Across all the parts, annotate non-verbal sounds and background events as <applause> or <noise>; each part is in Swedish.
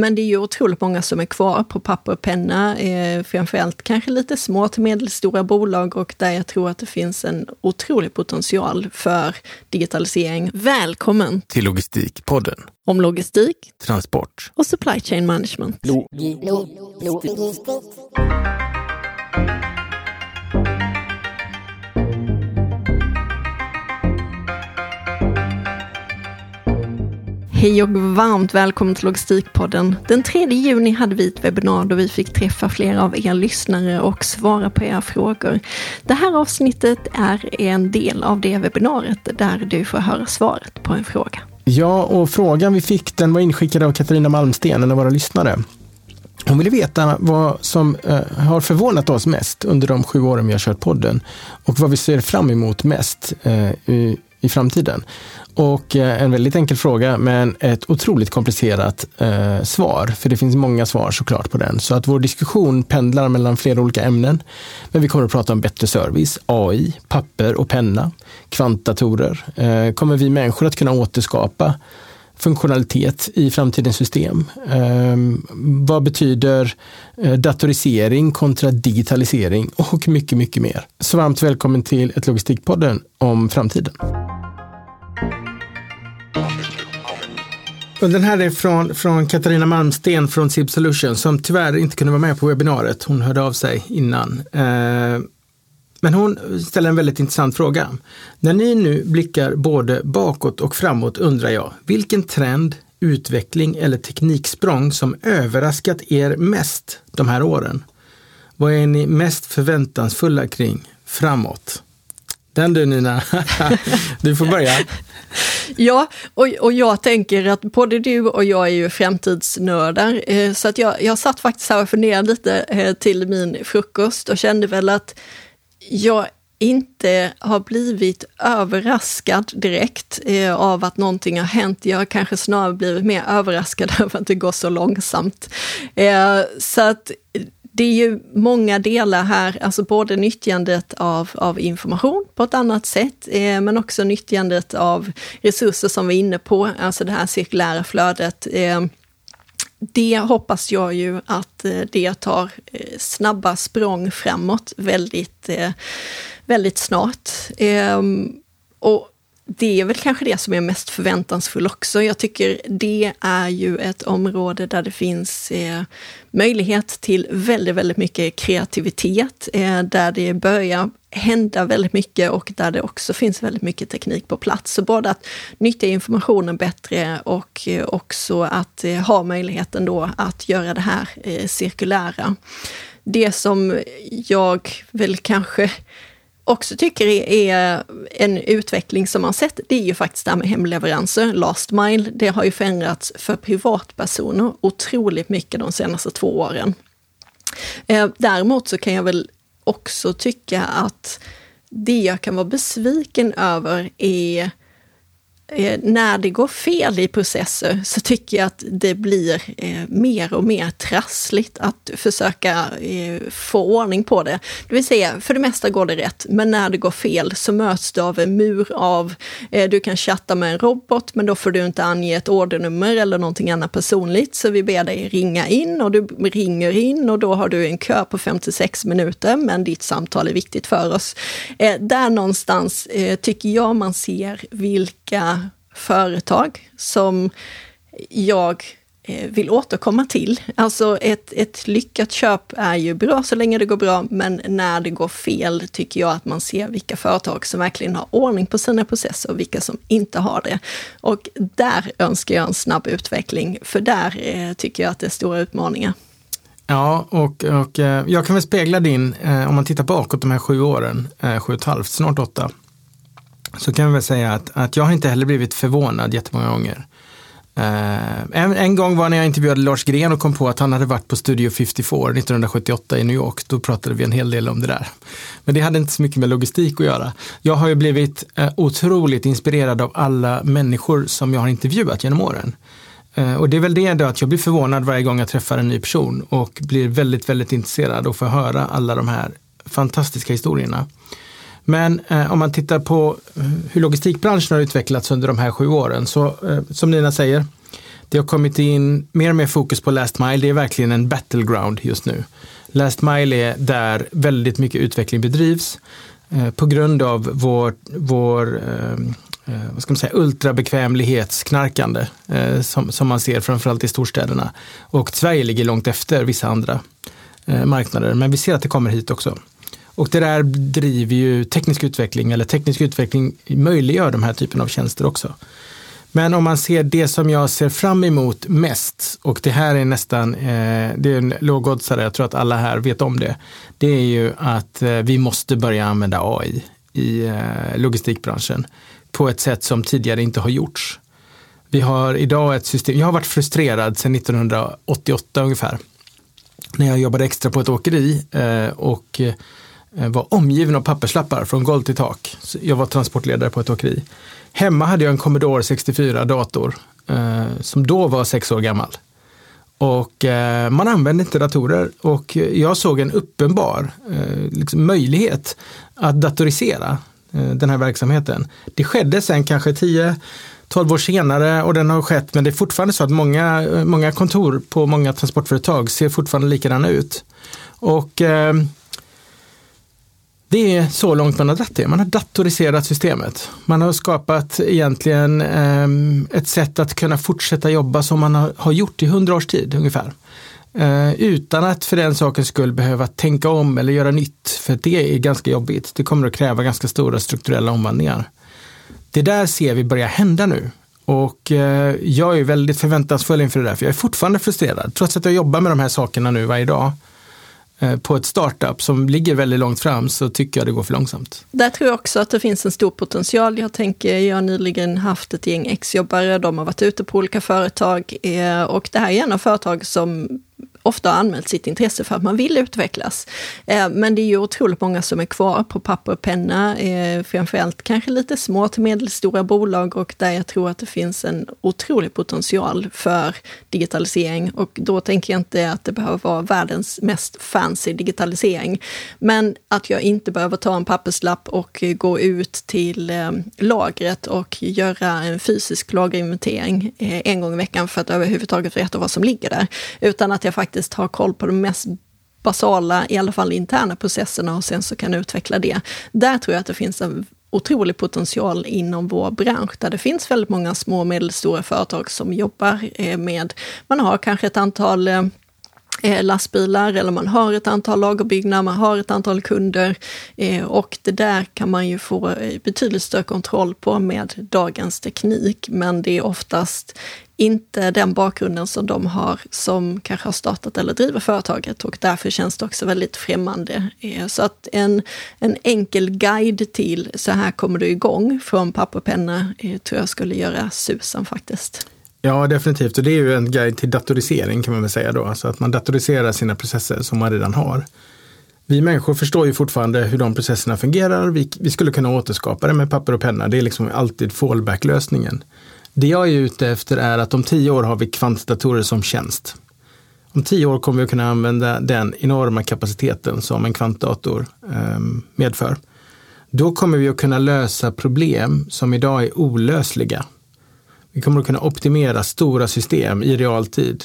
Men det är ju otroligt många som är kvar på papper och penna, eh, framförallt kanske lite små till medelstora bolag och där jag tror att det finns en otrolig potential för digitalisering. Välkommen till Logistikpodden om logistik, transport och supply chain management. Lo- lo- lo- Hej och varmt välkommen till Logistikpodden. Den 3 juni hade vi ett webbinar då vi fick träffa flera av er lyssnare och svara på era frågor. Det här avsnittet är en del av det webbinariet där du får höra svaret på en fråga. Ja, och frågan vi fick den var inskickad av Katarina Malmsten, en av våra lyssnare. Hon ville veta vad som eh, har förvånat oss mest under de sju åren vi har kört podden och vad vi ser fram emot mest eh, i, framtiden. Och eh, en väldigt enkel fråga, men ett otroligt komplicerat eh, svar. För det finns många svar såklart på den. Så att vår diskussion pendlar mellan flera olika ämnen. Men vi kommer att prata om bättre service, AI, papper och penna, kvantdatorer. Eh, kommer vi människor att kunna återskapa funktionalitet i framtidens system? Eh, vad betyder eh, datorisering kontra digitalisering och mycket, mycket mer. Så varmt välkommen till ett Logistikpodden om framtiden. Och den här är från, från Katarina Malmsten från SIB Solutions som tyvärr inte kunde vara med på webbinariet. Hon hörde av sig innan. Eh, men hon ställer en väldigt intressant fråga. När ni nu blickar både bakåt och framåt undrar jag, vilken trend, utveckling eller tekniksprång som överraskat er mest de här åren? Vad är ni mest förväntansfulla kring framåt? Den du Nina, <laughs> du får börja. Ja, och, och jag tänker att både du och jag är ju framtidsnördar, eh, så att jag, jag satt faktiskt här och funderade lite eh, till min frukost och kände väl att jag inte har blivit överraskad direkt eh, av att någonting har hänt. Jag har kanske snarare blivit mer överraskad <laughs> över att det går så långsamt. Eh, så att det är ju många delar här, alltså både nyttjandet av, av information på ett annat sätt, eh, men också nyttjandet av resurser som vi är inne på, alltså det här cirkulära flödet. Eh, det hoppas jag ju att eh, det tar eh, snabba språng framåt väldigt, eh, väldigt snart. Och det är väl kanske det som är mest förväntansfull också. Jag tycker det är ju ett område där det finns eh, möjlighet till väldigt, väldigt mycket kreativitet, eh, där det börjar hända väldigt mycket och där det också finns väldigt mycket teknik på plats. Så både att nyttja informationen bättre och eh, också att eh, ha möjligheten då att göra det här eh, cirkulära. Det som jag väl kanske också tycker är en utveckling som man sett, det är ju faktiskt det här med hemleveranser, last mile. Det har ju förändrats för privatpersoner otroligt mycket de senaste två åren. Eh, däremot så kan jag väl också tycka att det jag kan vara besviken över är Eh, när det går fel i processer så tycker jag att det blir eh, mer och mer trassligt att försöka eh, få ordning på det. Det vill säga, för det mesta går det rätt, men när det går fel så möts du av en mur av, eh, du kan chatta med en robot, men då får du inte ange ett ordernummer eller någonting annat personligt, så vi ber dig ringa in och du ringer in och då har du en kö på 56 minuter, men ditt samtal är viktigt för oss. Eh, där någonstans eh, tycker jag man ser vilka företag som jag eh, vill återkomma till. Alltså ett, ett lyckat köp är ju bra så länge det går bra, men när det går fel tycker jag att man ser vilka företag som verkligen har ordning på sina processer och vilka som inte har det. Och där önskar jag en snabb utveckling, för där eh, tycker jag att det är stora utmaningar. Ja, och, och eh, jag kan väl spegla din, eh, om man tittar bakåt de här sju åren, sju och ett halvt, snart åtta, så kan vi väl säga att, att jag har inte heller blivit förvånad jättemånga gånger. Uh, en, en, gång var när jag intervjuade Lars Gren och kom på att han hade varit på Studio 54 1978 i New York. Då pratade vi en hel del om det där. Men det hade inte så mycket med logistik att göra. Jag har ju blivit uh, otroligt inspirerad av alla människor som jag har intervjuat genom åren. Uh, och det är väl det då att jag blir förvånad varje gång jag träffar en ny person och blir väldigt, väldigt intresserad och får höra alla de här fantastiska historierna. Men eh, om man tittar på eh, hur logistikbranschen har utvecklats under de här sju åren, så eh, som Nina säger, Det har kommit in mer och mer fokus på last mile. Det är verkligen en battleground just nu. Last mile är där väldigt mycket utveckling bedrivs eh, på grund av vår, vår ehm, eh, vad ska man säga, ultrabekvämlighetsknarkande eh, som, som man ser framförallt i storstäderna. Och Sverige ligger långt efter vissa andra eh, marknader, men vi ser att det kommer hit också. Och det där driver ju teknisk utveckling, eller teknisk utveckling möjliggör de här typen av tjänster också. Men om man ser det som jag ser fram emot mest, och det här är nästan, eh, det är en lågoddsare, jag tror att alla här vet om det, det är ju att eh, vi måste börja använda AI i eh, logistikbranschen på ett sätt som tidigare inte har gjorts. Vi har idag ett system, jag har varit frustrerad sedan 1988 ungefär, när jag jobbade extra på ett åkeri eh, och Eh, var omgiven av papperslappar från golv till tak. Jag var transportledare på ett åkeri. Hemma hade jag en Commodore 64 dator eh, som då var sex år gammal. Och eh, man använde inte datorer och jag såg en uppenbar eh, liksom möjlighet att datorisera eh, den här verksamheten. Det skedde sen kanske 10 12 år senare och den har skett, men det är fortfarande så att många, eh, många kontor på många transportföretag ser fortfarande likadana ut. Och eh, det är så långt man har dratt det. Man har datoriserat systemet. Man har skapat egentligen ehm, ett sätt att kunna fortsätta jobba som man har, gjort i hundra års tid ungefär. Eh, utan att för den sakens skull behöva tänka om eller göra nytt. För det är ganska jobbigt. Det kommer att kräva ganska stora strukturella omvandlingar. Det där ser vi börja hända nu. Och eh, jag är väldigt förväntansfull inför det där, för jag är fortfarande frustrerad. Trots att jag jobbar med de här sakerna nu varje dag Eh, på ett startup som ligger väldigt långt fram så tycker jag det går för långsamt. Där tror jag också att det finns en stor potential. Jag tänker, jag har nyligen haft ett gäng exjobbare, de har varit ute på olika företag eh, och det här är en av företag som ofta har anmält sitt intresse för att man vill utvecklas. Eh, men det är ju otroligt många som är kvar på papper och penna, eh, framförallt kanske lite små till medelstora bolag och där jag tror att det finns en otrolig potential för digitalisering. Och då tänker jag inte att det behöver vara världens mest fancy digitalisering, men att jag inte behöver ta en papperslapp och gå ut till eh, lagret och göra en fysisk lagerinventering en gång i veckan för att överhuvudtaget veta vad som ligger där, utan att jag faktiskt ha koll på de mest basala, i alla fall interna processerna och sen så kan utveckla det. Där tror jag att det finns en otrolig potential inom vår bransch, där det finns väldigt många små och medelstora företag som jobbar eh, med, man har kanske ett antal eh, eh, lastbilar eller man har ett antal lagerbyggnader, man har ett antal kunder och det där kan man ju få betydligt större kontroll på med dagens teknik. Men det är oftast inte den bakgrunden som de har som kanske har startat eller driver företaget och därför känns det också väldigt främmande. Eh, så att en, en enkel guide till så här kommer du igång från papper och penna eh, tror jag skulle göra susen faktiskt. Ja, definitivt. Och det är ju en guide till datorisering kan man väl säga då. Alltså att man datoriserar sina processer som man redan har. Vi människor förstår ju fortfarande hur de processerna fungerar. Vi, vi skulle kunna återskapa det med papper och penna. Det är liksom alltid fallback-lösningen. Det jag är ute efter är att om tio år har vi kvantdatorer som tjänst. Om tio år kommer vi att kunna använda den enorma kapaciteten som en kvantdator eh, medför. Då kommer vi att kunna lösa problem som idag är olösliga. Vi kommer att kunna optimera stora system i realtid.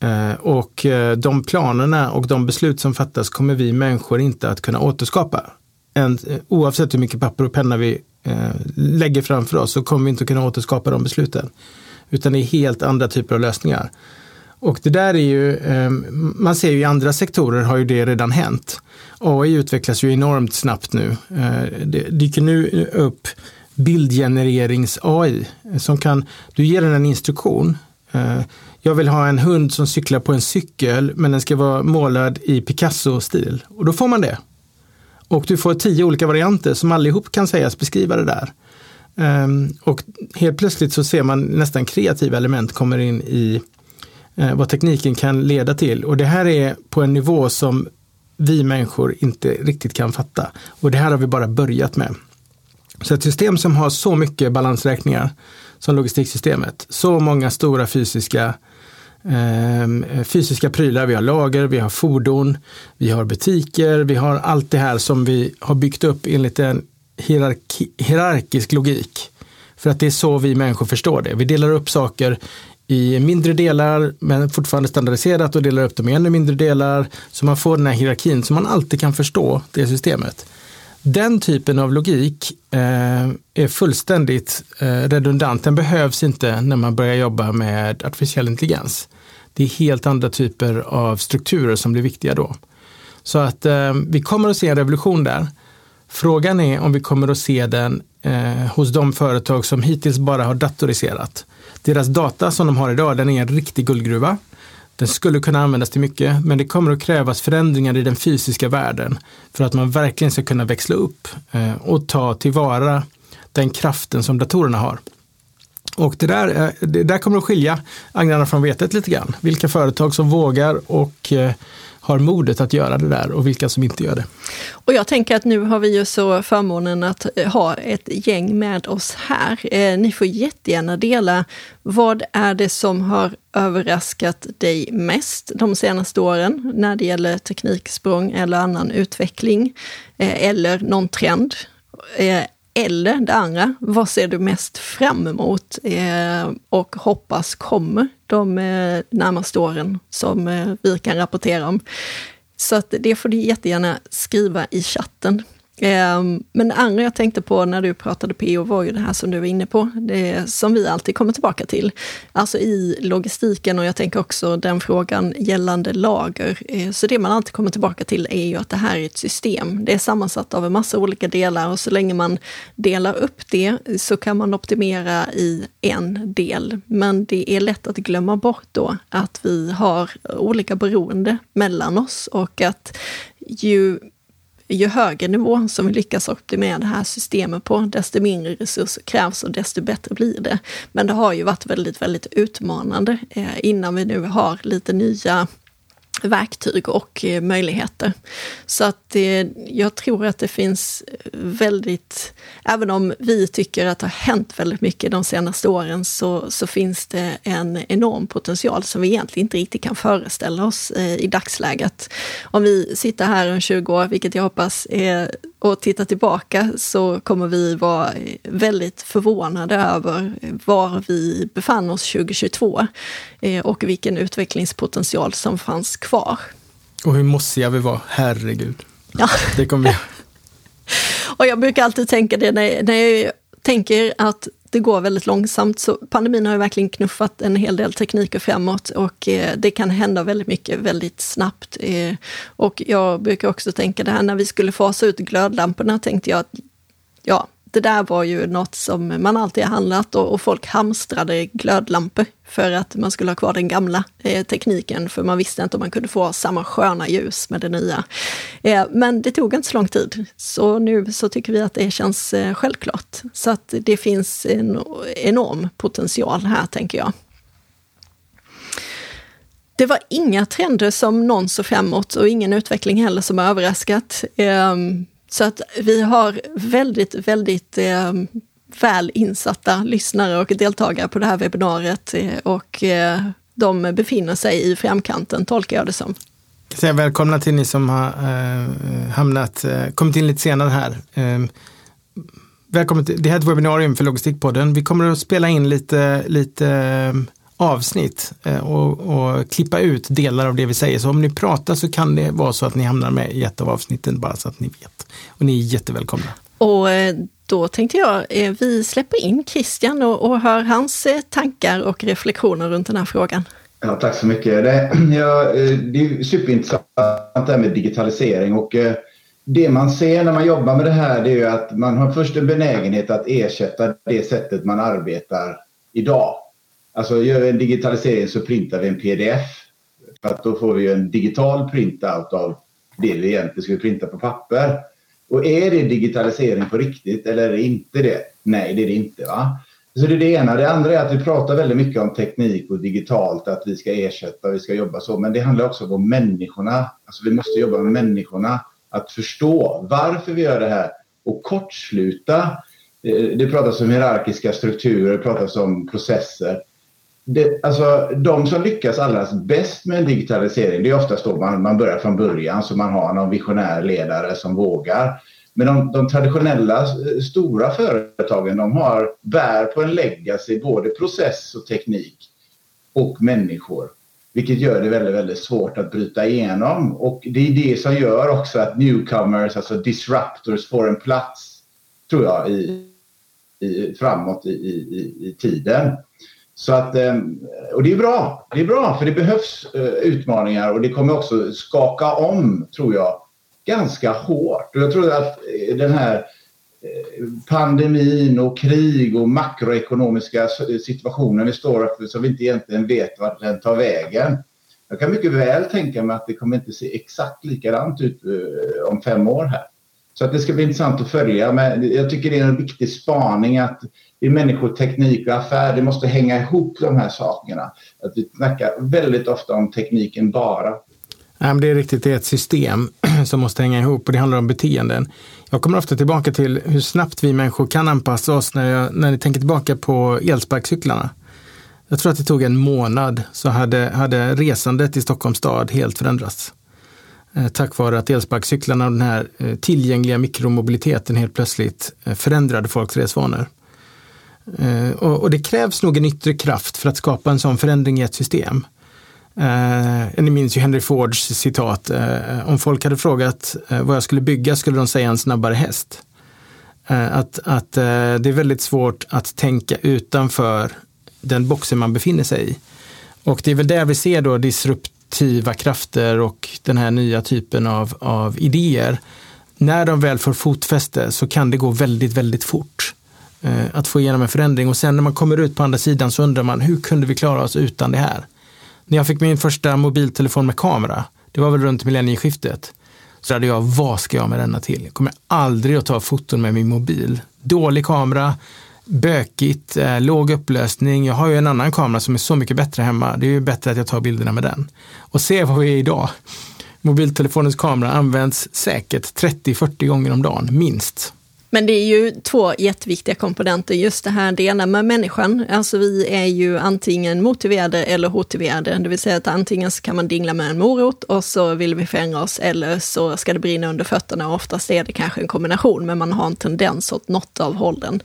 Eh, och eh, de planerna och de beslut som fattas kommer vi människor inte att kunna återskapa. Eh, oavsett hur mycket papper och penna vi Eh, lägger framför oss så kommer vi inte kunna återskapa de besluten. Utan det är helt andra typer av lösningar. Och det där är ju, eh, man ser ju i andra sektorer har ju det redan hänt. AI utvecklas ju enormt snabbt nu. Eh, det dyker nu upp bildgenererings-AI som kan, du ger den en instruktion. Eh, jag vill ha en hund som cyklar på en cykel men den ska vara målad i Picasso-stil. Och då får man det. Och du får tio olika varianter som allihop kan sägas beskriva det där. Ehm, och helt plötsligt så ser man nästan kreativa element kommer in i eh, vad tekniken kan leda till. Och det här är på en nivå som vi människor inte riktigt kan fatta. Och det här har vi bara börjat med. Så ett system som har så mycket balansräkningar som logistiksystemet, så många stora fysiska eh, Ehm, fysiska prylar, vi har lager, vi har fordon, vi har butiker, vi har allt det här som vi har byggt upp enligt en hierarki, hierarkisk logik. För att det är så vi människor förstår det. Vi delar upp saker i mindre delar, men fortfarande standardiserat och delar upp dem i ännu mindre delar. Så man får den här hierarkin så man alltid kan förstå det systemet. Den typen av logik eh, är fullständigt eh, redundant. Den behövs inte när man börjar jobba med artificiell intelligens. Det är helt andra typer av strukturer som blir viktiga då. Så att eh, vi kommer att se en revolution där. Frågan är om vi kommer att se den eh, hos de företag som hittills bara har datoriserat. Deras data som de har idag, den är en riktig guldgruva. Den skulle kunna användas till mycket, men det kommer att krävas förändringar i den fysiska världen för att man verkligen ska kunna växla upp eh, och ta tillvara den kraften som datorerna har. Och det där, eh, det där kommer att skilja agnarna från vetet lite grann. Vilka företag som vågar och eh, har modet att göra det där och vilka som inte gör det. Och jag tänker att nu har vi ju så förmånen att eh, ha ett gäng med oss här. Eh, ni får jättegärna dela, vad är det som har överraskat dig mest de senaste åren när det gäller tekniksprång eller annan utveckling? Eh, eller någon trend? Eller det andra, vad ser du mest fram emot eh, och hoppas kommer de eh, närmaste åren som eh, vi kan rapportera om? Så att det får du jättegärna skriva i chatten. Ehm, men det andra jag tänkte på när du pratade PO var ju det här som du var inne på, det som vi alltid kommer tillbaka till. Alltså i logistiken och jag tänker också den frågan gällande lager. Eh, så det man alltid kommer tillbaka till är ju att det här är ett system. Det är sammansatt av en massa olika delar och så länge man delar upp det så kan man optimera i en del. Men det är lätt att glömma bort då att vi har olika beroende mellan oss och att ju ju högre nivå som vi lyckas optimera det här systemet på, desto mindre resurser krävs och desto bättre blir det. Men det har ju varit väldigt, väldigt utmanande eh, innan vi nu har lite nya verktyg och eh, möjligheter. Så att jag tror att det finns väldigt, även om vi tycker att det har hänt väldigt mycket de senaste åren, så, så finns det en enorm potential som vi egentligen inte riktigt kan föreställa oss eh, i dagsläget. Om vi sitter här om 20 år, vilket jag hoppas är och tittar tillbaka så kommer vi vara väldigt förvånade över var vi befann oss 2022 eh, och vilken utvecklingspotential som fanns kvar. Och hur mossiga vi var, herregud. Ja. Det kommer vi... <laughs> och jag brukar alltid tänka det när, när jag tänker att det går väldigt långsamt. Så pandemin har ju verkligen knuffat en hel del tekniker framåt och eh, det kan hända väldigt mycket väldigt snabbt. Eh, och jag brukar också tänka det här när vi skulle fasa ut glödlamporna tänkte jag att ja, det där var ju något som man alltid har handlat och, och folk hamstrade glödlampor för att man skulle ha kvar den gamla eh, tekniken, för man visste inte om man kunde få samma sköna ljus med det nya. Eh, men det tog inte så lång tid, så nu så tycker vi att det känns eh, självklart. Så att det finns en enorm potential här, tänker jag. Det var inga trender som någon såg framåt och ingen utveckling heller som överraskat. Ehm, så att vi har väldigt, väldigt eh, väl insatta lyssnare och deltagare på det här webbinariet eh, och eh, de befinner sig i framkanten, tolkar jag det som. Jag säga välkomna till ni som har eh, hamnat, eh, kommit in lite senare här. Eh, välkommen till, det här är ett webbinarium för Logistikpodden. Vi kommer att spela in lite, lite ehm, avsnitt eh, och, och, klippa ut delar av det vi säger. Så om ni pratar så kan det vara så att ni hamnar med i ett av avsnitten, bara så att ni vet. Och ni är jättevälkomna. Och eh, då tänkte jag, eh, vi släpper in Christian och, och hör hans tankar och reflektioner runt den här frågan. Ja, tack så mycket. Det, <clears throat> ja, det är superintressant det här med digitalisering och det man ser när man jobbar med det här det är att man har först en benägenhet att ersätta det sättet man arbetar idag. Alltså gör vi en digitalisering så printar vi en pdf. För att då får vi en digital printout av det vi egentligen skulle printa på papper. Och är det digitalisering på riktigt eller är det inte det? Nej, det är det inte. va? Så det är det ena. Det andra är att vi pratar väldigt mycket om teknik och digitalt, att vi ska ersätta, vi ska jobba så. Men det handlar också om människorna. Alltså vi måste jobba med människorna. Att förstå varför vi gör det här och kortsluta. Eh, det pratas om hierarkiska strukturer, det pratas om processer det, alltså, de som lyckas allra bäst med en digitalisering, det är oftast då man, man börjar från början, så man har någon visionär ledare som vågar. Men de, de traditionella stora företagen, de har, bär på en legacy, både process och teknik. och människor. Vilket gör det väldigt, väldigt svårt att bryta igenom. Och det är det som gör också att newcomers, alltså disruptors, får en plats, tror jag, i, i, framåt i, i, i tiden. Så att, eh, och det är bra. Det är bra för det behövs eh, utmaningar och det kommer också skaka om, tror jag, ganska hårt. Och jag tror att eh, den här pandemin och krig och makroekonomiska situationen vi står inför som vi inte egentligen vet vart den tar vägen. Jag kan mycket väl tänka mig att det kommer inte se exakt likadant ut om fem år här. Så att det ska bli intressant att följa. Men jag tycker det är en viktig spaning att i människor, teknik och affär, det måste hänga ihop de här sakerna. Att vi snackar väldigt ofta om tekniken bara. Men det är riktigt, det är ett system <clears throat> som måste hänga ihop och det handlar om beteenden. Jag kommer ofta tillbaka till hur snabbt vi människor kan anpassa oss när, jag, när ni tänker tillbaka på elsparkcyklarna. Jag tror att det tog en månad så hade, hade resandet i Stockholms stad helt förändrats. Eh, tack vare att elsparkcyklarna och den här eh, tillgängliga mikromobiliteten helt plötsligt eh, förändrade folks resvanor. Och det krävs nog en yttre kraft för att skapa en sån förändring i ett system. Ni minns ju Henry Fords citat, om folk hade frågat vad jag skulle bygga skulle de säga en snabbare häst. Att, att det är väldigt svårt att tänka utanför den boxen man befinner sig i. Och det är väl där vi ser då disrupt kreativa krafter och den här nya typen av, av idéer. När de väl får fotfäste så kan det gå väldigt, väldigt fort eh, att få igenom en förändring och sen när man kommer ut på andra sidan så undrar man hur kunde vi klara oss utan det här? När jag fick min första mobiltelefon med kamera, det var väl runt millennieskiftet, så hade jag, vad ska jag med denna till? Jag kommer aldrig att ta foton med min mobil. Dålig kamera, bökigt, eh, låg upplösning. Jag har ju en annan kamera som är så mycket bättre hemma. Det är ju bättre att jag tar bilderna med den. Och se vad vi är idag. Mobiltelefonens kamera används säkert 30-40 gånger om dagen, minst. Men det är ju två jätteviktiga komponenter, just det här det ena med människan. Alltså vi är ju antingen motiverade eller hotiverade, det vill säga att antingen så kan man dingla med en morot och så vill vi fänga oss eller så ska det brinna under fötterna. Oftast är det kanske en kombination, men man har en tendens åt något av hållen.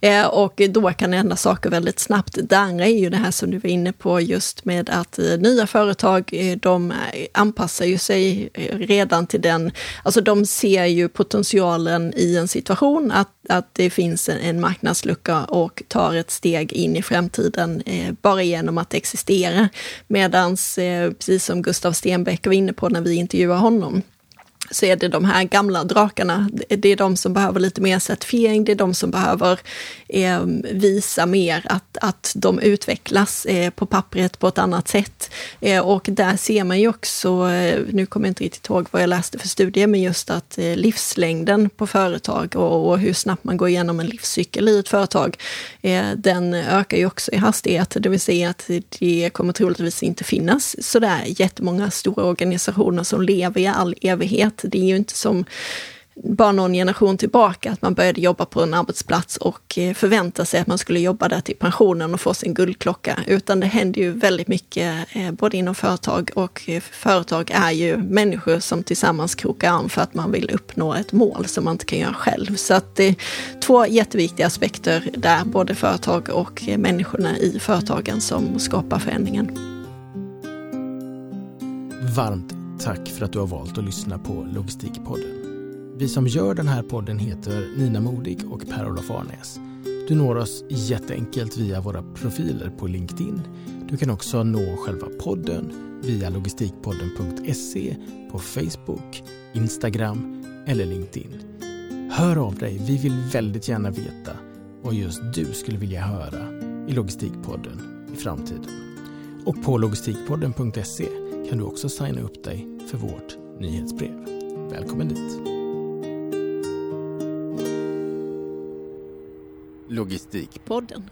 Eh, och då kan det hända saker väldigt snabbt. Det andra är ju det här som du var inne på just med att eh, nya företag, eh, de anpassar ju sig eh, redan till den, alltså de ser ju potentialen i en situation situation att, att det finns en, en marknadslucka och tar ett steg in i framtiden eh, bara genom att existera. medan, eh, precis som Gustav Stenbeck var inne på när vi intervjuade honom, så är det de här gamla drakarna. Det är de som behöver lite mer certifiering, det är de som behöver eh, visa mer att, att de utvecklas eh, på pappret på ett annat sätt. Eh, och där ser man ju också, eh, nu kommer jag inte riktigt ihåg vad jag läste för studie, men just att eh, livslängden på företag och, och, hur snabbt man går igenom en livscykel i ett företag, eh, den ökar ju också i hastighet. Det vill säga att det kommer troligtvis inte finnas sådär jättemånga stora organisationer som lever i all evighet det är ju inte som bara någon generation tillbaka, att man började jobba på en arbetsplats och eh, förvänta sig att man skulle jobba där till pensionen och få sin guldklocka. Utan det händer ju väldigt mycket eh, både inom företag och eh, företag är ju människor som tillsammans krokar arm för att man vill uppnå ett mål som man inte kan göra själv. Så att det är två jätteviktiga aspekter där, både företag och människorna i företagen som skapar förändringen. Varmt Tack för att du har valt att lyssna på Logistikpodden. Vi som gör den här podden heter Nina Modig och Per-Olof Arnäs. Du når oss jätteenkelt via våra profiler på LinkedIn. Du kan också nå själva podden via logistikpodden.se på Facebook, Instagram eller LinkedIn. Hör av dig, vi vill väldigt gärna veta vad just du skulle vilja höra i Logistikpodden i framtiden. Och på logistikpodden.se kan du också signa upp dig för vårt nyhetsbrev. Välkommen dit! Logistikpodden